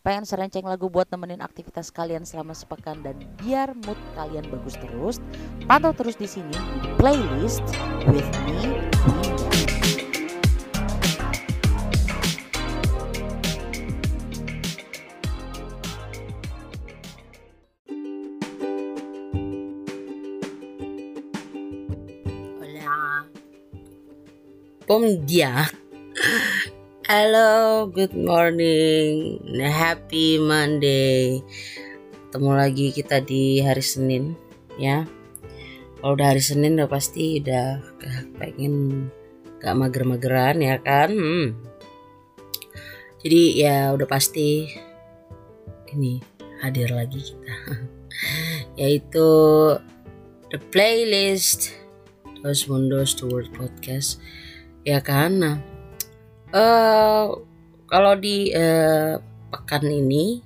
Pengen serenceng lagu buat nemenin aktivitas kalian selama sepekan dan biar mood kalian bagus terus? Pantau terus di sini playlist with me. Hola. Bom dia. Halo, good morning. Happy Monday. Ketemu lagi kita di hari Senin ya. Kalau udah hari Senin udah pasti udah pengen gak mager-mageran ya kan. Hmm. Jadi ya udah pasti ini hadir lagi kita. Yaitu the playlist Dos Mundos to World Podcast ya kan nah eh kalau di uh, pekan ini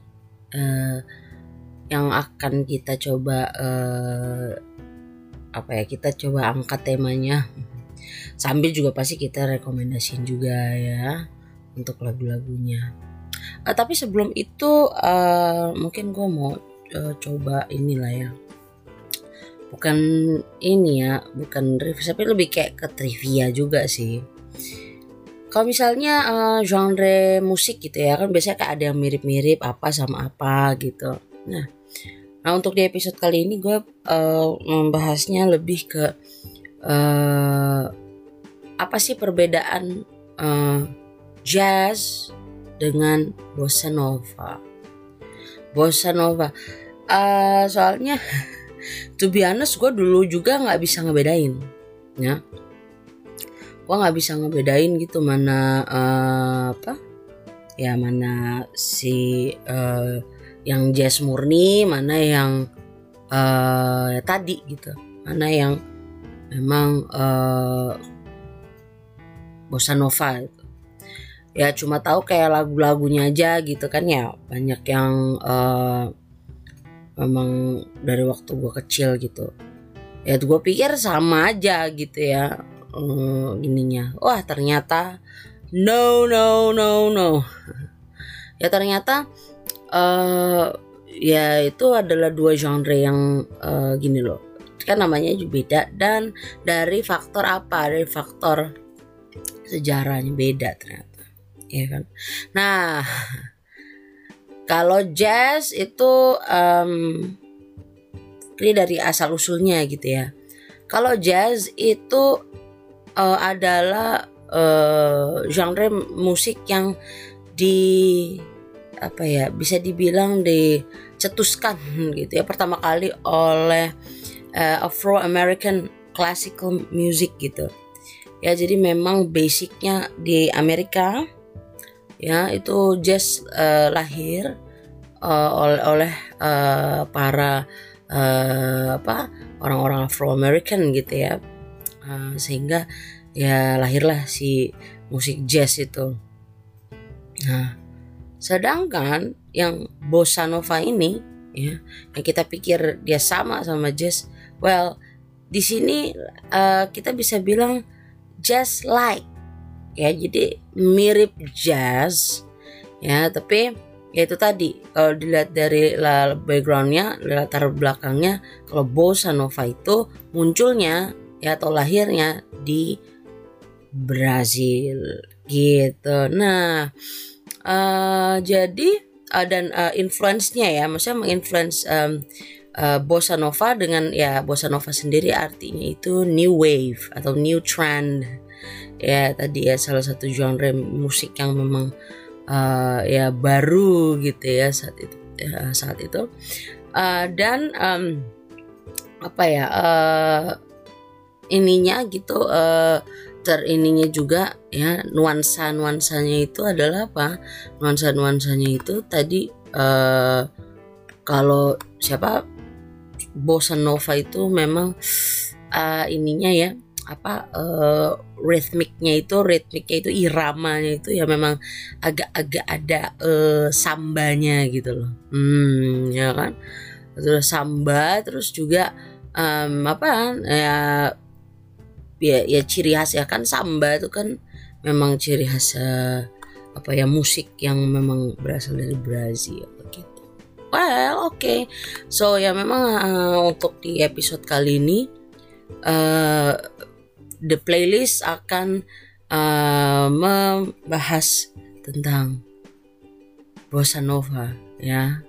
uh, yang akan kita coba uh, apa ya kita coba angkat temanya. Sambil juga pasti kita rekomendasiin juga ya untuk lagu-lagunya. Uh, tapi sebelum itu uh, mungkin gue mau uh, coba inilah ya. Bukan ini ya bukan review tapi lebih kayak ke trivia juga sih kalau misalnya uh, genre musik gitu ya kan biasanya kayak ada yang mirip-mirip apa sama apa gitu. Nah nah untuk di episode kali ini gue uh, membahasnya lebih ke uh, apa sih perbedaan uh, jazz dengan bossa nova? Bossa nova. Uh, soalnya to be honest gue dulu juga nggak bisa ngebedain ya gue nggak bisa ngebedain gitu mana uh, apa ya mana si uh, yang jazz murni mana yang uh, ya tadi gitu. Mana yang memang uh, bossa nova gitu. ya cuma tahu kayak lagu-lagunya aja gitu kan ya. Banyak yang uh, memang dari waktu gue kecil gitu. Ya gue pikir sama aja gitu ya um, gininya wah ternyata no no no no. Ya ternyata uh, ya itu adalah dua genre yang uh, gini loh. Kan namanya juga beda dan dari faktor apa? Dari faktor sejarahnya beda ternyata. Ya kan? Nah kalau jazz itu um, ini dari asal usulnya gitu ya. Kalau jazz itu uh, adalah uh, genre musik yang di apa ya bisa dibilang dicetuskan gitu ya. Pertama kali oleh uh, Afro American classical music gitu. Ya jadi memang basicnya di Amerika. Ya itu jazz uh, lahir uh, oleh oleh uh, para uh, apa orang-orang Afro American gitu ya uh, sehingga ya lahirlah si musik jazz itu. Nah sedangkan yang bossa nova ini ya yang kita pikir dia sama sama jazz well di sini uh, kita bisa bilang jazz like. Ya jadi mirip jazz ya tapi ya itu tadi kalau dilihat dari backgroundnya latar belakangnya kalau bossa nova itu munculnya ya atau lahirnya di Brazil gitu. Nah uh, jadi uh, dan uh, influence-nya ya maksudnya menginfluence um, uh, bossa nova dengan ya bossa nova sendiri artinya itu new wave atau new trend. Ya tadi ya salah satu genre musik yang memang uh, ya baru gitu ya saat itu ya, saat itu. Uh, dan um, apa ya uh, ininya gitu uh, terininya juga ya nuansa nuansanya itu adalah apa? Nuansa nuansanya itu tadi uh, kalau siapa bossa nova itu memang uh, ininya ya apa uh, ritmiknya itu ritmiknya itu iramanya itu ya memang agak-agak ada uh, sambanya gitu loh. Hmm ya kan? Terus samba terus juga um, apa ya ya ya ciri khas ya kan samba itu kan memang ciri khas uh, apa ya musik yang memang berasal dari Brazil gitu. Well, oke. Okay. So ya memang uh, untuk di episode kali ini uh, the playlist akan uh, membahas tentang bossa nova ya.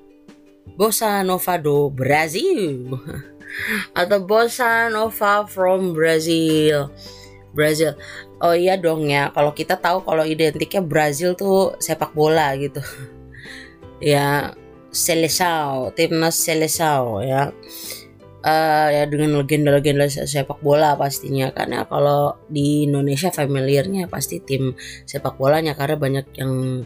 Bossa nova do Brasil atau bossa nova from Brazil. Brazil. Oh iya dong ya, kalau kita tahu kalau identiknya Brazil tuh sepak bola gitu. ya, Seleção, timnas Seleção ya. Uh, ya dengan legenda-legenda sepak bola pastinya karena kalau di Indonesia familiarnya pasti tim sepak bolanya karena banyak yang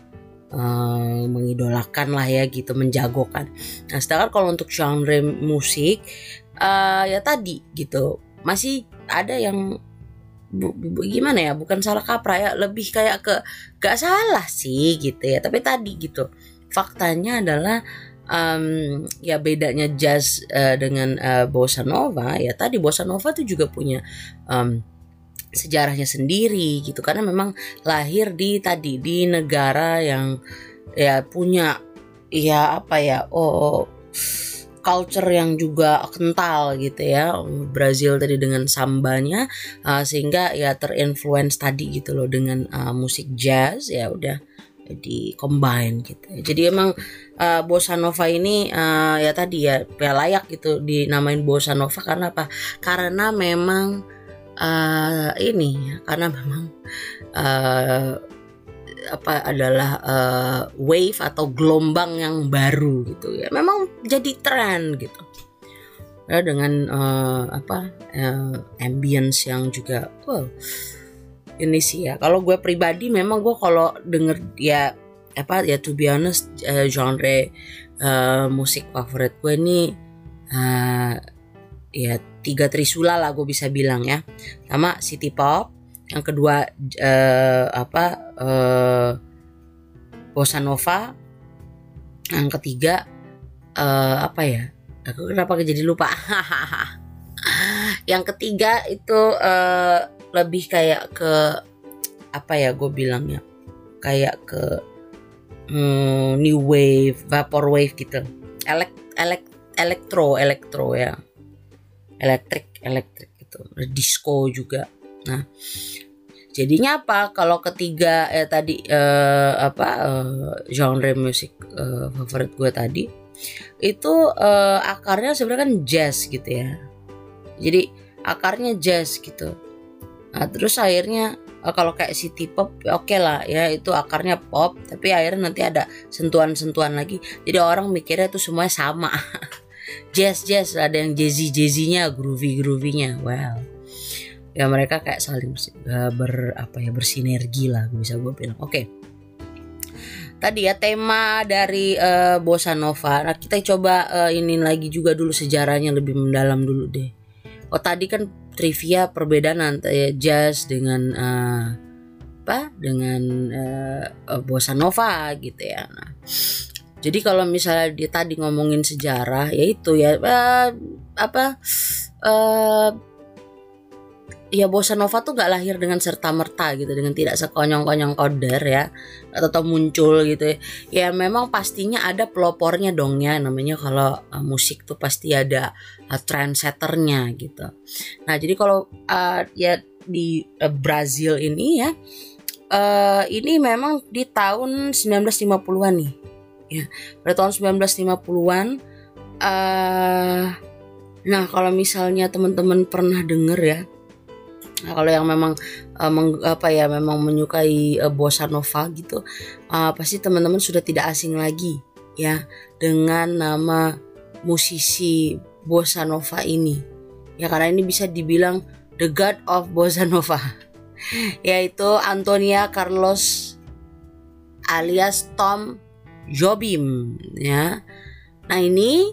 uh, mengidolakan lah ya gitu menjagokan. Nah sedangkan kalau untuk genre musik uh, ya tadi gitu. Masih ada yang bu, bu, gimana ya? Bukan salah kaprah ya lebih kayak ke gak salah sih gitu ya. Tapi tadi gitu. Faktanya adalah um, ya bedanya jazz uh, dengan uh, bossa nova ya tadi bossa nova tuh juga punya um, sejarahnya sendiri gitu. Karena memang lahir di tadi di negara yang ya punya ya apa ya oh culture yang juga kental gitu ya Brazil tadi dengan sambanya uh, sehingga ya terinfluence tadi gitu loh dengan uh, musik jazz ya udah di combine gitu. Jadi emang uh, bossa nova ini uh, ya tadi ya, ya layak gitu dinamain bossa nova. Karena apa? Karena memang uh, ini karena memang uh, apa adalah uh, wave atau gelombang yang baru gitu ya. Memang jadi tren gitu. Ya dengan uh, apa uh, ambience yang juga wow ini sih ya. Kalau gue pribadi memang gue kalau denger ya apa ya to be honest uh, genre uh, musik favorit gue ini uh, ya tiga trisula lah gue bisa bilang ya. Sama city pop yang kedua uh, apa uh, bossa nova. Yang ketiga uh, apa ya? Aku kenapa jadi lupa? Yang ketiga itu uh, lebih kayak ke apa ya gue bilangnya? Kayak ke hmm, new wave vapor wave gitu. Elek elek elektro elektro ya. Elektrik elektrik gitu. Disco juga Nah, jadinya apa? Kalau ketiga eh tadi eh, apa eh, genre musik eh, favorit gue tadi itu eh, akarnya sebenarnya kan jazz gitu ya. Jadi akarnya jazz gitu. Nah, terus akhirnya eh, kalau kayak city pop ya oke okay lah ya itu akarnya pop tapi akhirnya nanti ada sentuhan-sentuhan lagi jadi orang mikirnya itu semuanya sama jazz jazz ada yang jazzy jazzynya groovy groovynya wow ya mereka kayak saling uh, ber apa ya bersinergi lah bisa gue bilang. Oke. Okay. tadi ya tema dari uh, bossa nova. Nah kita coba uh, ini lagi juga dulu sejarahnya lebih mendalam dulu deh. Oh tadi kan trivia perbedaan antara jazz dengan uh, apa? Dengan uh, bossa nova gitu ya. Nah jadi kalau misalnya dia tadi ngomongin sejarah yaitu ya uh, apa uh, ya bossa nova tuh gak lahir dengan serta merta gitu dengan tidak sekonyong-konyong koder ya atau muncul gitu ya. ya memang pastinya ada pelopornya dong ya namanya kalau uh, musik tuh pasti ada uh, trendsetternya gitu nah jadi kalau uh, ya di uh, Brazil ini ya uh, ini memang di tahun 1950-an nih ya pada tahun 1950-an uh, nah kalau misalnya teman-teman pernah denger ya Nah, kalau yang memang uh, meng, apa ya memang menyukai uh, bossa nova gitu, uh, pasti teman-teman sudah tidak asing lagi ya dengan nama musisi bossa nova ini. Ya karena ini bisa dibilang the god of bossa nova, yaitu Antonia Carlos alias Tom Jobim ya. Nah ini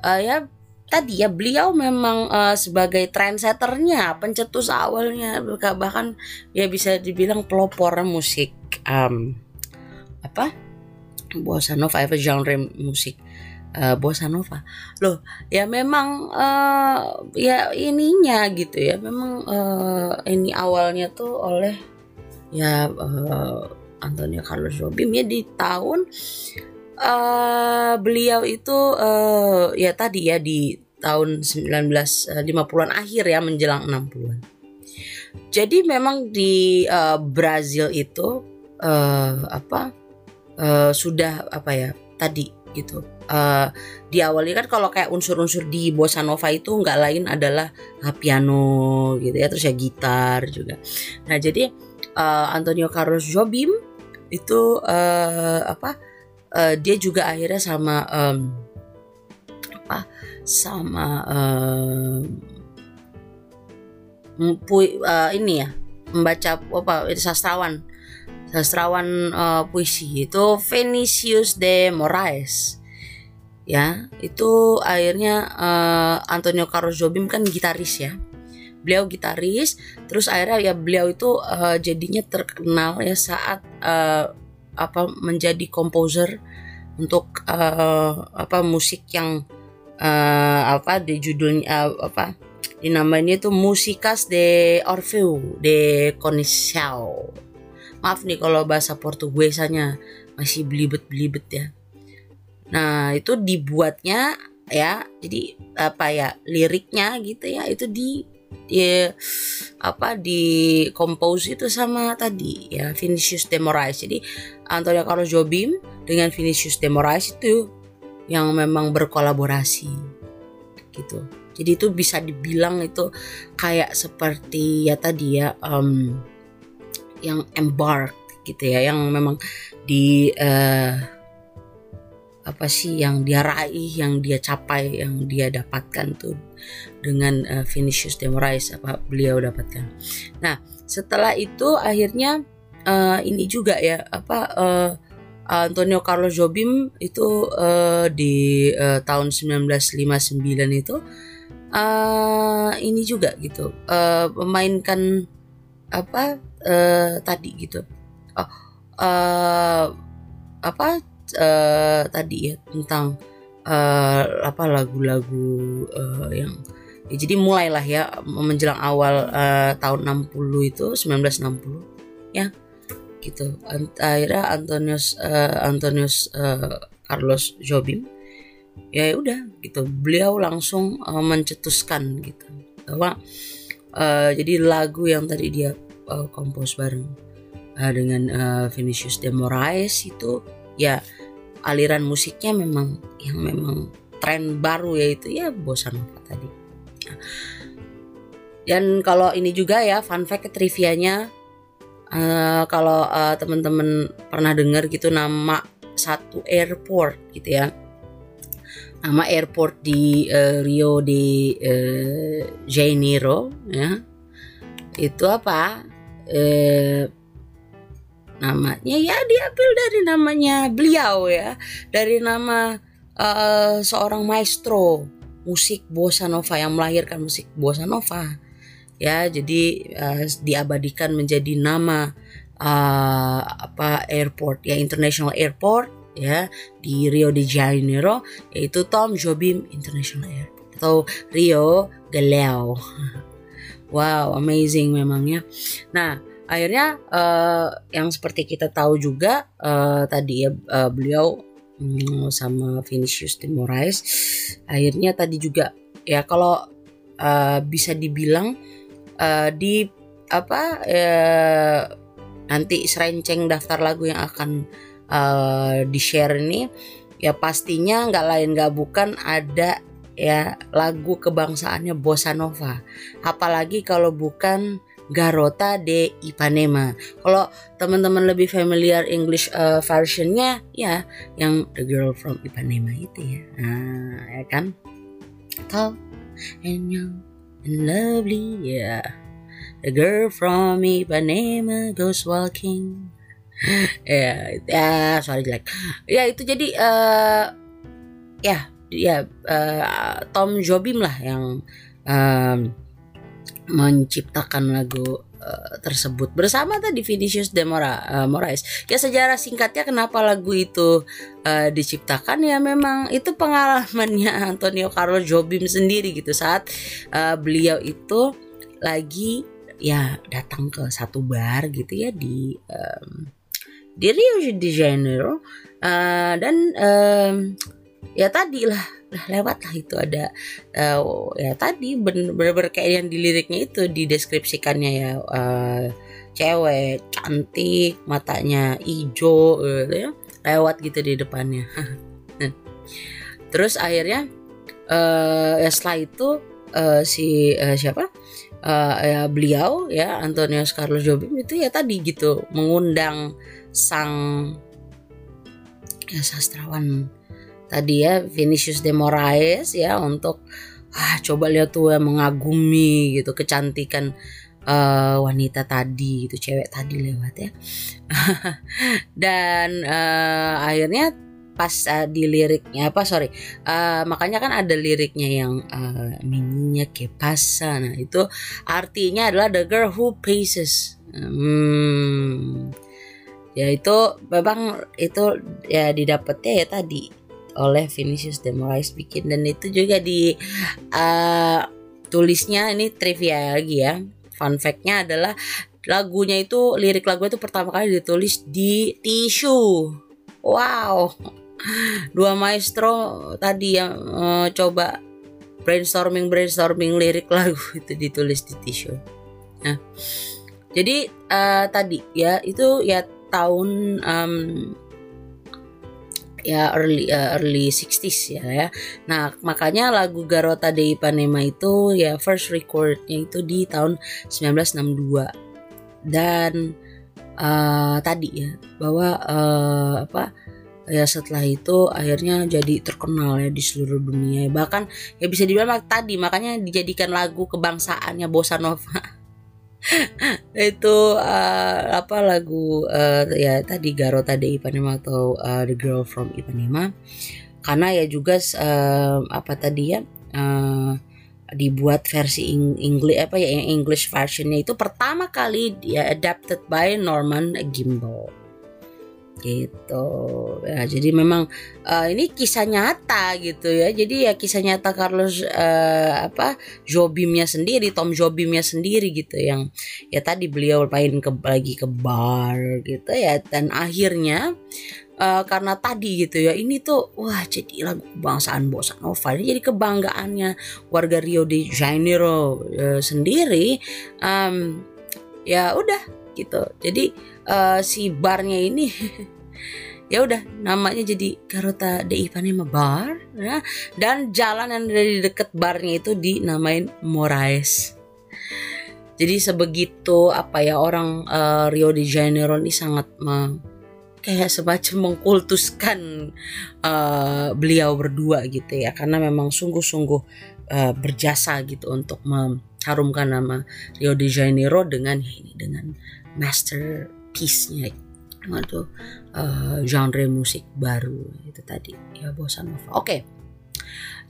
uh, ya tadi ya beliau memang uh, sebagai trendsetternya, pencetus awalnya bahkan ya bisa dibilang pelopor musik um, apa? Bossa nova apa genre musik? Uh, bossa nova. Loh ya memang uh, ya ininya gitu ya memang uh, ini awalnya tuh oleh ya uh, Antonio Carlos Jobim ya di tahun uh, beliau itu uh, ya tadi ya di tahun 1950-an akhir ya menjelang 60-an. Jadi memang di uh, Brazil itu uh, apa uh, sudah apa ya tadi gitu. Uh, diawali kan kalau kayak unsur-unsur di bossa nova itu nggak lain adalah piano gitu ya terus ya gitar juga. Nah jadi uh, Antonio Carlos Jobim itu uh, apa uh, dia juga akhirnya sama um, apa? Sama um, pu, uh, ini ya membaca apa sastrawan. Sastrawan uh, puisi itu Vinicius de Moraes. Ya itu akhirnya uh, Antonio Carlos Jobim kan gitaris ya. Beliau gitaris terus akhirnya ya beliau itu uh, jadinya terkenal ya saat uh, apa menjadi komposer untuk uh, apa musik yang uh, apa di judulnya uh, apa dinamainya itu Musikas de Orfeu de Coniciao maaf nih kalau bahasa Portugesanya masih belibet-belibet ya. Nah itu dibuatnya ya jadi apa ya liriknya gitu ya itu di di apa di compose itu sama tadi ya Vinicius de Moraes. Jadi Antonio Carlos Jobim dengan Vinicius de Moraes itu yang memang berkolaborasi gitu. Jadi itu bisa dibilang itu kayak seperti ya tadi ya um, yang embark gitu ya yang memang di uh, apa sih yang dia raih, yang dia capai, yang dia dapatkan tuh dengan uh, Vinicius de Moraes apa beliau dapatkan. Nah setelah itu akhirnya uh, ini juga ya apa uh, Antonio Carlos Jobim itu uh, di uh, tahun 1959 itu uh, ini juga gitu uh, memainkan apa uh, tadi gitu oh, uh, apa uh, tadi ya tentang uh, apa lagu-lagu uh, yang ya, jadi mulailah ya menjelang awal uh, tahun 60 itu 1960 ya gitu. Akhirnya Antonius uh, Antonius uh, Carlos Jobim ya udah gitu. Beliau langsung uh, mencetuskan gitu. Bahwa uh, jadi lagu yang tadi dia uh, kompos bareng uh, dengan uh, Vinicius de Moraes itu ya aliran musiknya memang yang memang tren baru yaitu ya bossa nova tadi. Dan kalau ini juga ya fun fact trivianya uh, kalau uh, teman-teman pernah dengar gitu nama satu airport gitu ya. Nama airport di uh, Rio de uh, Janeiro ya. Itu apa? Uh, namanya. Ya diambil dari namanya beliau ya. Dari nama uh, seorang maestro musik bossa nova yang melahirkan musik bossa nova. Ya jadi uh, diabadikan menjadi nama uh, apa airport ya international airport ya di Rio de Janeiro yaitu Tom Jobim International Airport atau Rio Galeão wow amazing memangnya nah akhirnya uh, yang seperti kita tahu juga uh, tadi ya uh, beliau um, sama Vinicius de Moraes akhirnya tadi juga ya kalau uh, bisa dibilang uh, di apa uh, nanti serenceng daftar lagu yang akan uh, di share ini ya pastinya nggak lain nggak bukan ada ya lagu kebangsaannya bossa nova. Apalagi kalau bukan Garota de Ipanema. Kalau teman-teman lebih familiar English uh, versionnya ya yang The Girl from Ipanema itu ya. Nah, ya kan? Tall and young and lovely ya. Yeah. The girl from Ipanema goes walking. ya, ya, sorry jelek. Ya itu jadi uh, ya ya uh, Tom Jobim lah yang um, menciptakan lagu uh, tersebut bersama tadi Vinicius de Mora, uh, Moraes. Ya sejarah singkatnya kenapa lagu itu uh, diciptakan? Ya memang itu pengalamannya Antonio Carlos Jobim sendiri gitu. Saat uh, beliau itu lagi ya datang ke satu bar gitu ya di um, di Rio de Janeiro. Uh, dan um, ya tadi lah lah lewat lah itu ada uh, ya tadi bener-bener kayak yang di liriknya itu dideskripsikannya ya uh, cewek cantik matanya hijau gitu ya lewat gitu di depannya. Terus akhirnya uh, ya setelah itu uh, si uh, siapa? Uh, ya beliau ya Antonius Carlos Jobim itu ya tadi gitu mengundang sang ya sastrawan tadi ya Vinicius de Moraes ya untuk ah coba lihat tuh ya mengagumi gitu kecantikan uh, wanita tadi gitu cewek tadi lewat ya. Dan uh, akhirnya pas uh, di liriknya apa sorry uh, makanya kan ada liriknya yang uh, mininya que pasa nah itu artinya adalah the girl who paces. Hmm, ya itu memang itu ya didapatnya ya tadi oleh Vinicius de Moraes bikin. Dan itu juga di uh, tulisnya ini trivia lagi ya. Fun factnya adalah lagunya itu lirik lagu itu pertama kali ditulis di tisu. Wow. Dua maestro tadi yang uh, coba brainstorming brainstorming lirik lagu itu ditulis di tisu. Nah jadi uh, tadi ya itu ya tahun um, ya early uh, early 60s ya ya. Nah, makanya lagu Garota de Ipanema itu ya first recordnya itu di tahun 1962. Dan uh, tadi ya bahwa uh, apa ya setelah itu akhirnya jadi terkenal ya di seluruh dunia bahkan ya bisa dibilang tadi makanya dijadikan lagu kebangsaannya bossa nova itu uh, apa lagu uh, ya tadi Garota de Ipanema atau uh, The Girl from Ipanema. Karena ya juga uh, apa tadi ya uh, dibuat versi English apa ya English versionnya itu pertama kali dia adapted by Norman Gimbel gitu. Ya jadi memang uh, ini kisah nyata gitu ya. Jadi ya kisah nyata Carlos uh, apa Jobimnya sendiri Tom Jobimnya sendiri gitu yang ya tadi beliau main ke lagi ke bar gitu ya. Dan akhirnya uh, karena tadi gitu ya ini tuh wah jadi lagu kebangsaan bossa nova. Ini jadi kebanggaannya warga Rio de Janeiro uh, sendiri. Um, ya udah gitu. Jadi uh, si barnya ini ya udah namanya jadi Garota de Ipanema Bar ya. dan jalan yang dari deket barnya itu dinamain Moraes jadi sebegitu apa ya orang uh, Rio de Janeiro ini sangat me, kayak semacam mengkultuskan uh, beliau berdua gitu ya karena memang sungguh-sungguh uh, berjasa gitu untuk mengharumkan nama Rio de Janeiro dengan ini dengan masterpiece-nya atau uh, genre musik baru itu tadi ya bossa nova. Oke. Okay.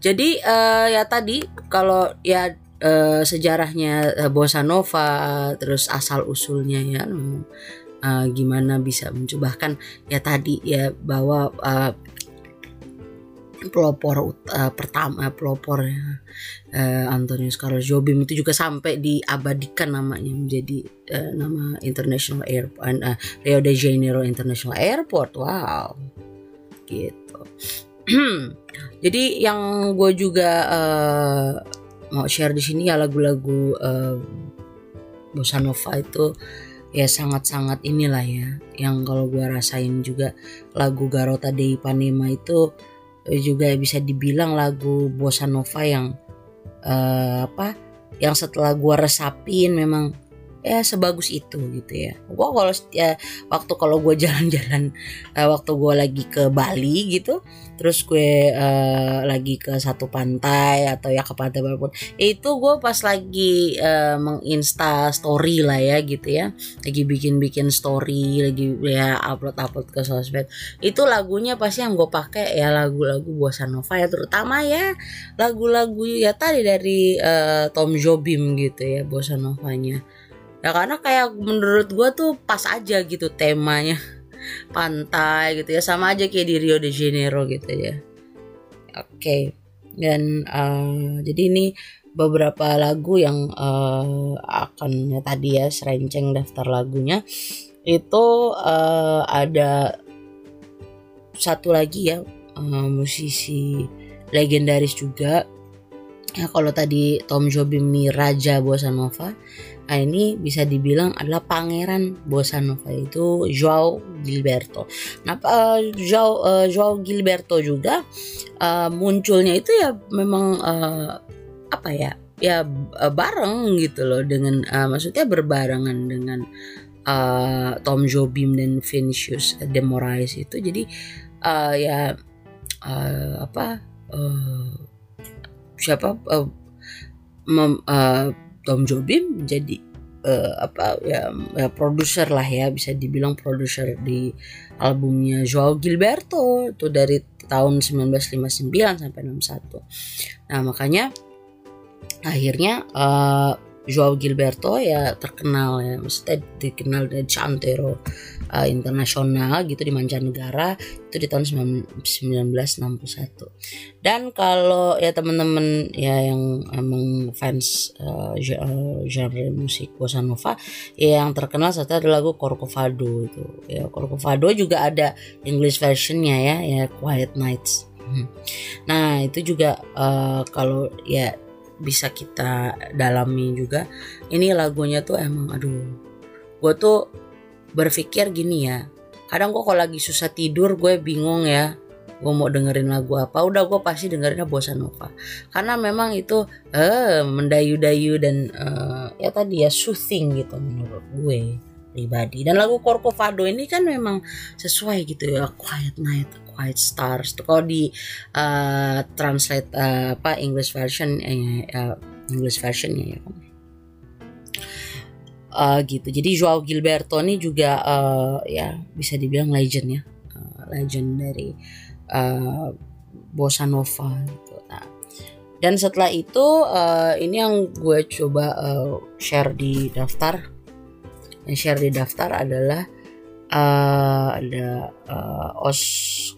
Jadi uh, ya tadi kalau ya uh, sejarahnya uh, bossa nova terus asal usulnya ya uh, gimana bisa mencobahkan ya tadi ya bahwa uh, pelopor uh, pertama pelopor uh, Antonius Carlos Jobim itu juga sampai diabadikan namanya menjadi uh, nama International Airport uh, Rio de Janeiro International Airport. Wow. Gitu. Jadi yang gue juga uh, mau share di sini ya lagu-lagu uh, bossa nova itu ya sangat-sangat inilah ya yang kalau gue rasain juga lagu Garota de Ipanema itu Eh, juga bisa dibilang lagu bossa nova yang uh, apa yang setelah gua resapin memang ya sebagus itu gitu ya. Gua kalau ya, waktu kalau gue jalan-jalan uh, waktu gue lagi ke Bali gitu, terus gue uh, lagi ke satu pantai atau ya ke pantai apa pun, itu gue pas lagi uh, menginsta story lah ya gitu ya, lagi bikin-bikin story, lagi ya upload-upload ke sosmed, itu lagunya pasti yang gue pakai ya lagu-lagu bossa nova ya terutama ya lagu-lagu ya tadi dari uh, Tom Jobim gitu ya bossa novanya ya karena kayak menurut gue tuh pas aja gitu temanya. Pantai gitu ya sama aja kayak di Rio de Janeiro gitu ya. Oke okay. dan uh, jadi ini beberapa lagu yang uh, akan ya, tadi ya serenceng daftar lagunya. Itu uh, ada satu lagi ya uh, musisi legendaris juga. Ya kalau tadi Tom Jobim ini raja bossa nova nah ini bisa dibilang adalah pangeran bossa nova itu Joao Gilberto. Nah uh, Joao uh, Joao Gilberto juga uh, munculnya itu ya memang uh, apa ya ya bareng gitu loh dengan uh, maksudnya berbarengan dengan uh, Tom Jobim dan Vinicius de Moraes itu. Jadi uh, ya uh, apa uh, siapa uh, mem, uh, Tom Jobim menjadi uh, apa ya, ya produser lah ya bisa dibilang produser di albumnya Joao Gilberto itu dari tahun 1959 sampai 61. Nah makanya akhirnya uh, Joao Gilberto ya terkenal ya. Maksudnya dikenal dari Chantero uh, internasional gitu di mancanegara. Itu di tahun 1961 dan kalau ya teman-teman ya yang emang fans uh, genre musik bossa nova ya yang terkenal satu adalah lagu Corcovado itu. Ya Corcovado juga ada English versionnya ya ya Quiet Nights. Hmm. nah itu juga uh, kalau ya bisa kita dalami juga. Ini lagunya tuh emang aduh gue tuh berpikir gini ya kadang gue kalau lagi susah tidur gue bingung ya gue mau dengerin lagu apa udah gue pasti dengerinnya bossa nova. Karena memang itu eh mendayu-dayu dan uh, ya tadi ya soothing gitu menurut gue pribadi. Dan lagu Corcovado ini kan memang sesuai gitu ya quiet night White Stars. Kalau di uh, translate uh, apa English version eh, uh, English versionnya ya kan. Uh, gitu. Jadi Joao Gilberto ini juga uh, ya bisa dibilang legend ya, uh, legend dari uh, bossa nova gitu. Nah, dan setelah itu uh, ini yang gue coba uh, share di daftar, yang share di daftar adalah uh, ada uh, Os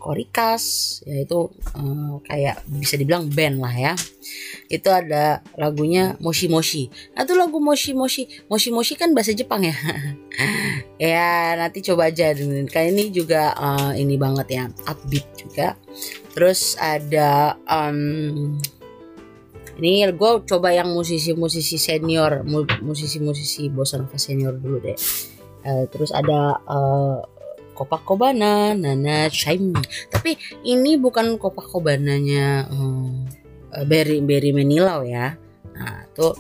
Korikas yaitu uh, kayak bisa dibilang band lah ya. Itu ada lagunya Moshi Moshi nah itu lagu Moshi Moshi Moshi Moshi kan bahasa Jepang ya? Ya nanti coba aja. Kayak ini juga uh, ini banget ya upbeat juga. Terus ada um, ini gue coba yang musisi-musisi senior musisi-musisi bossa nova senior dulu deh uh, terus ada uh, Copacabana, Nana Shaimi. Tapi ini bukan Copacabananya um, Berry Berry Menilau ya. Nah, itu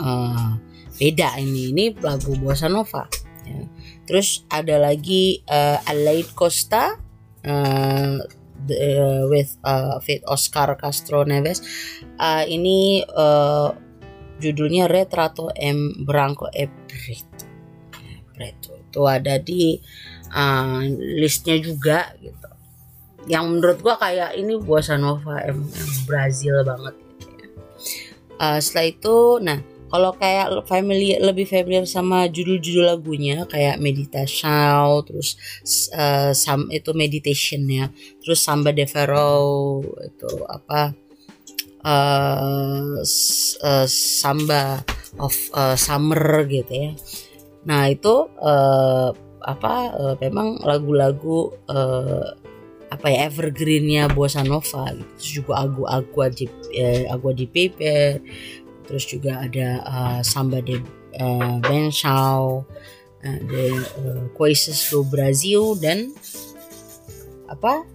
uh, beda ini. Ini lagu bossa nova. Ya. Terus ada lagi uh, Alaid Costa uh, the, uh, with uh, Oscar Castro Neves. Uh, ini uh, judulnya Retrato M Branco Ebrit itu itu ada di uh, listnya juga gitu. Yang menurut gua kayak ini bossa nova emang, Brazil banget gitu ya. Uh, setelah itu nah kalau kayak family lebih familiar sama judul-judul lagunya kayak meditation terus uh, sam itu meditation ya. Terus samba de ferro itu apa uh, uh, samba of uh, summer gitu ya Nah itu uh, apa uh, memang lagu-lagu uh, apa ya evergreennya bossa nova gitu. Terus juga agu agua di eh, agua di pepe terus juga ada uh, samba de uh, Benchau, ada Coisas do Brasil dan apa?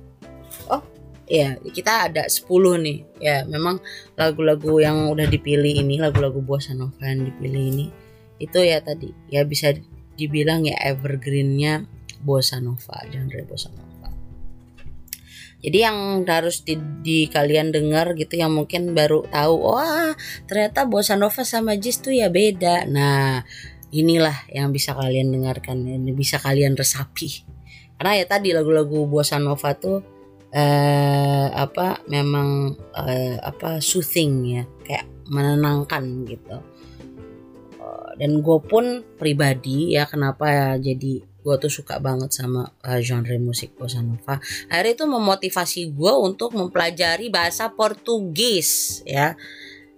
Oh ya kita ada 10 nih. Ya memang lagu-lagu yang udah dipilih ini lagu-lagu bossa nova yang dipilih ini itu ya tadi ya bisa dibilang ya evergreennya bossa nova genre bossa nova jadi yang harus di, di kalian dengar gitu yang mungkin baru tahu wah ternyata bossa nova sama jazz tuh ya beda. Nah inilah yang bisa kalian dengarkan ini bisa kalian resapi. Karena ya tadi lagu-lagu bossa nova tuh eh, apa memang eh, apa soothing ya kayak menenangkan gitu dan gue pun pribadi ya kenapa ya jadi gue tuh suka banget sama uh, genre musik bossa nova. Akhirnya itu memotivasi gue untuk mempelajari bahasa Portugis ya.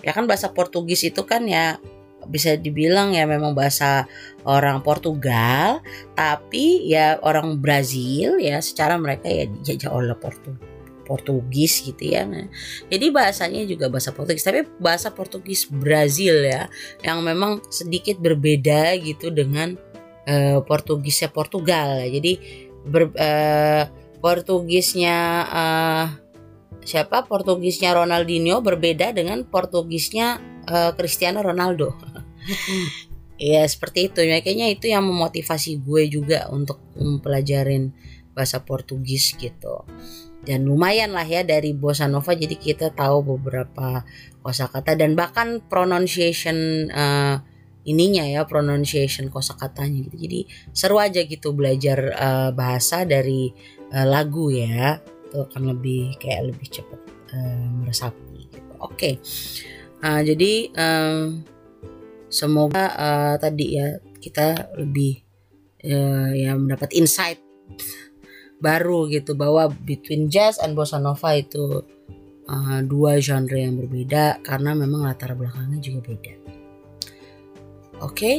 Ya kan bahasa Portugis itu kan ya bisa dibilang ya memang bahasa orang Portugal, tapi ya orang Brazil ya secara mereka ya dijajah oleh Portu Portugis gitu ya. Nah, jadi bahasanya juga bahasa Portugis, tapi bahasa Portugis Brazil ya yang memang sedikit berbeda gitu dengan uh, Portugisnya Portugal. Jadi ber, uh, Portugisnya uh, siapa Portugisnya Ronaldinho berbeda dengan Portugisnya uh, Cristiano Ronaldo. ya seperti itu makanya itu yang memotivasi gue juga untuk mempelajarin bahasa Portugis gitu dan lumayan lah ya dari bossa nova jadi kita tahu beberapa kosakata dan bahkan pronunciation uh, ininya ya pronunciation kosakatanya gitu. Jadi seru aja gitu belajar uh, bahasa dari uh, lagu ya. Itu akan lebih kayak lebih cepat uh, meresapi gitu. Oke. Okay. uh, jadi um, semoga uh, tadi ya kita lebih uh, ya mendapat insight baru gitu bahwa between jazz and bossa nova itu uh, dua genre yang berbeda karena memang latar belakangnya juga beda. Oke, okay?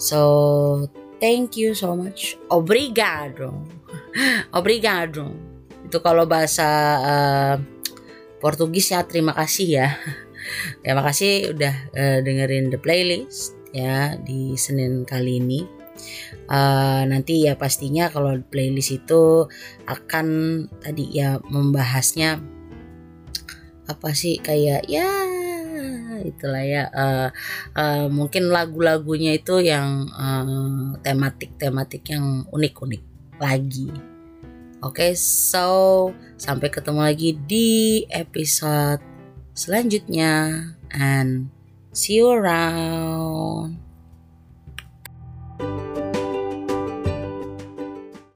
so thank you so much, obrigado, obrigado. Itu kalau bahasa uh, Portugis ya terima kasih ya. terima kasih udah uh, dengerin the playlist ya di Senin kali ini uh, nanti ya pastinya kalau playlist itu akan tadi ya membahasnya apa sih kayak ya itulah ya uh, uh, mungkin lagu-lagunya itu yang uh, tematik-tematik yang unik-unik lagi. Oke, okay, so sampai ketemu lagi di episode selanjutnya and see you around.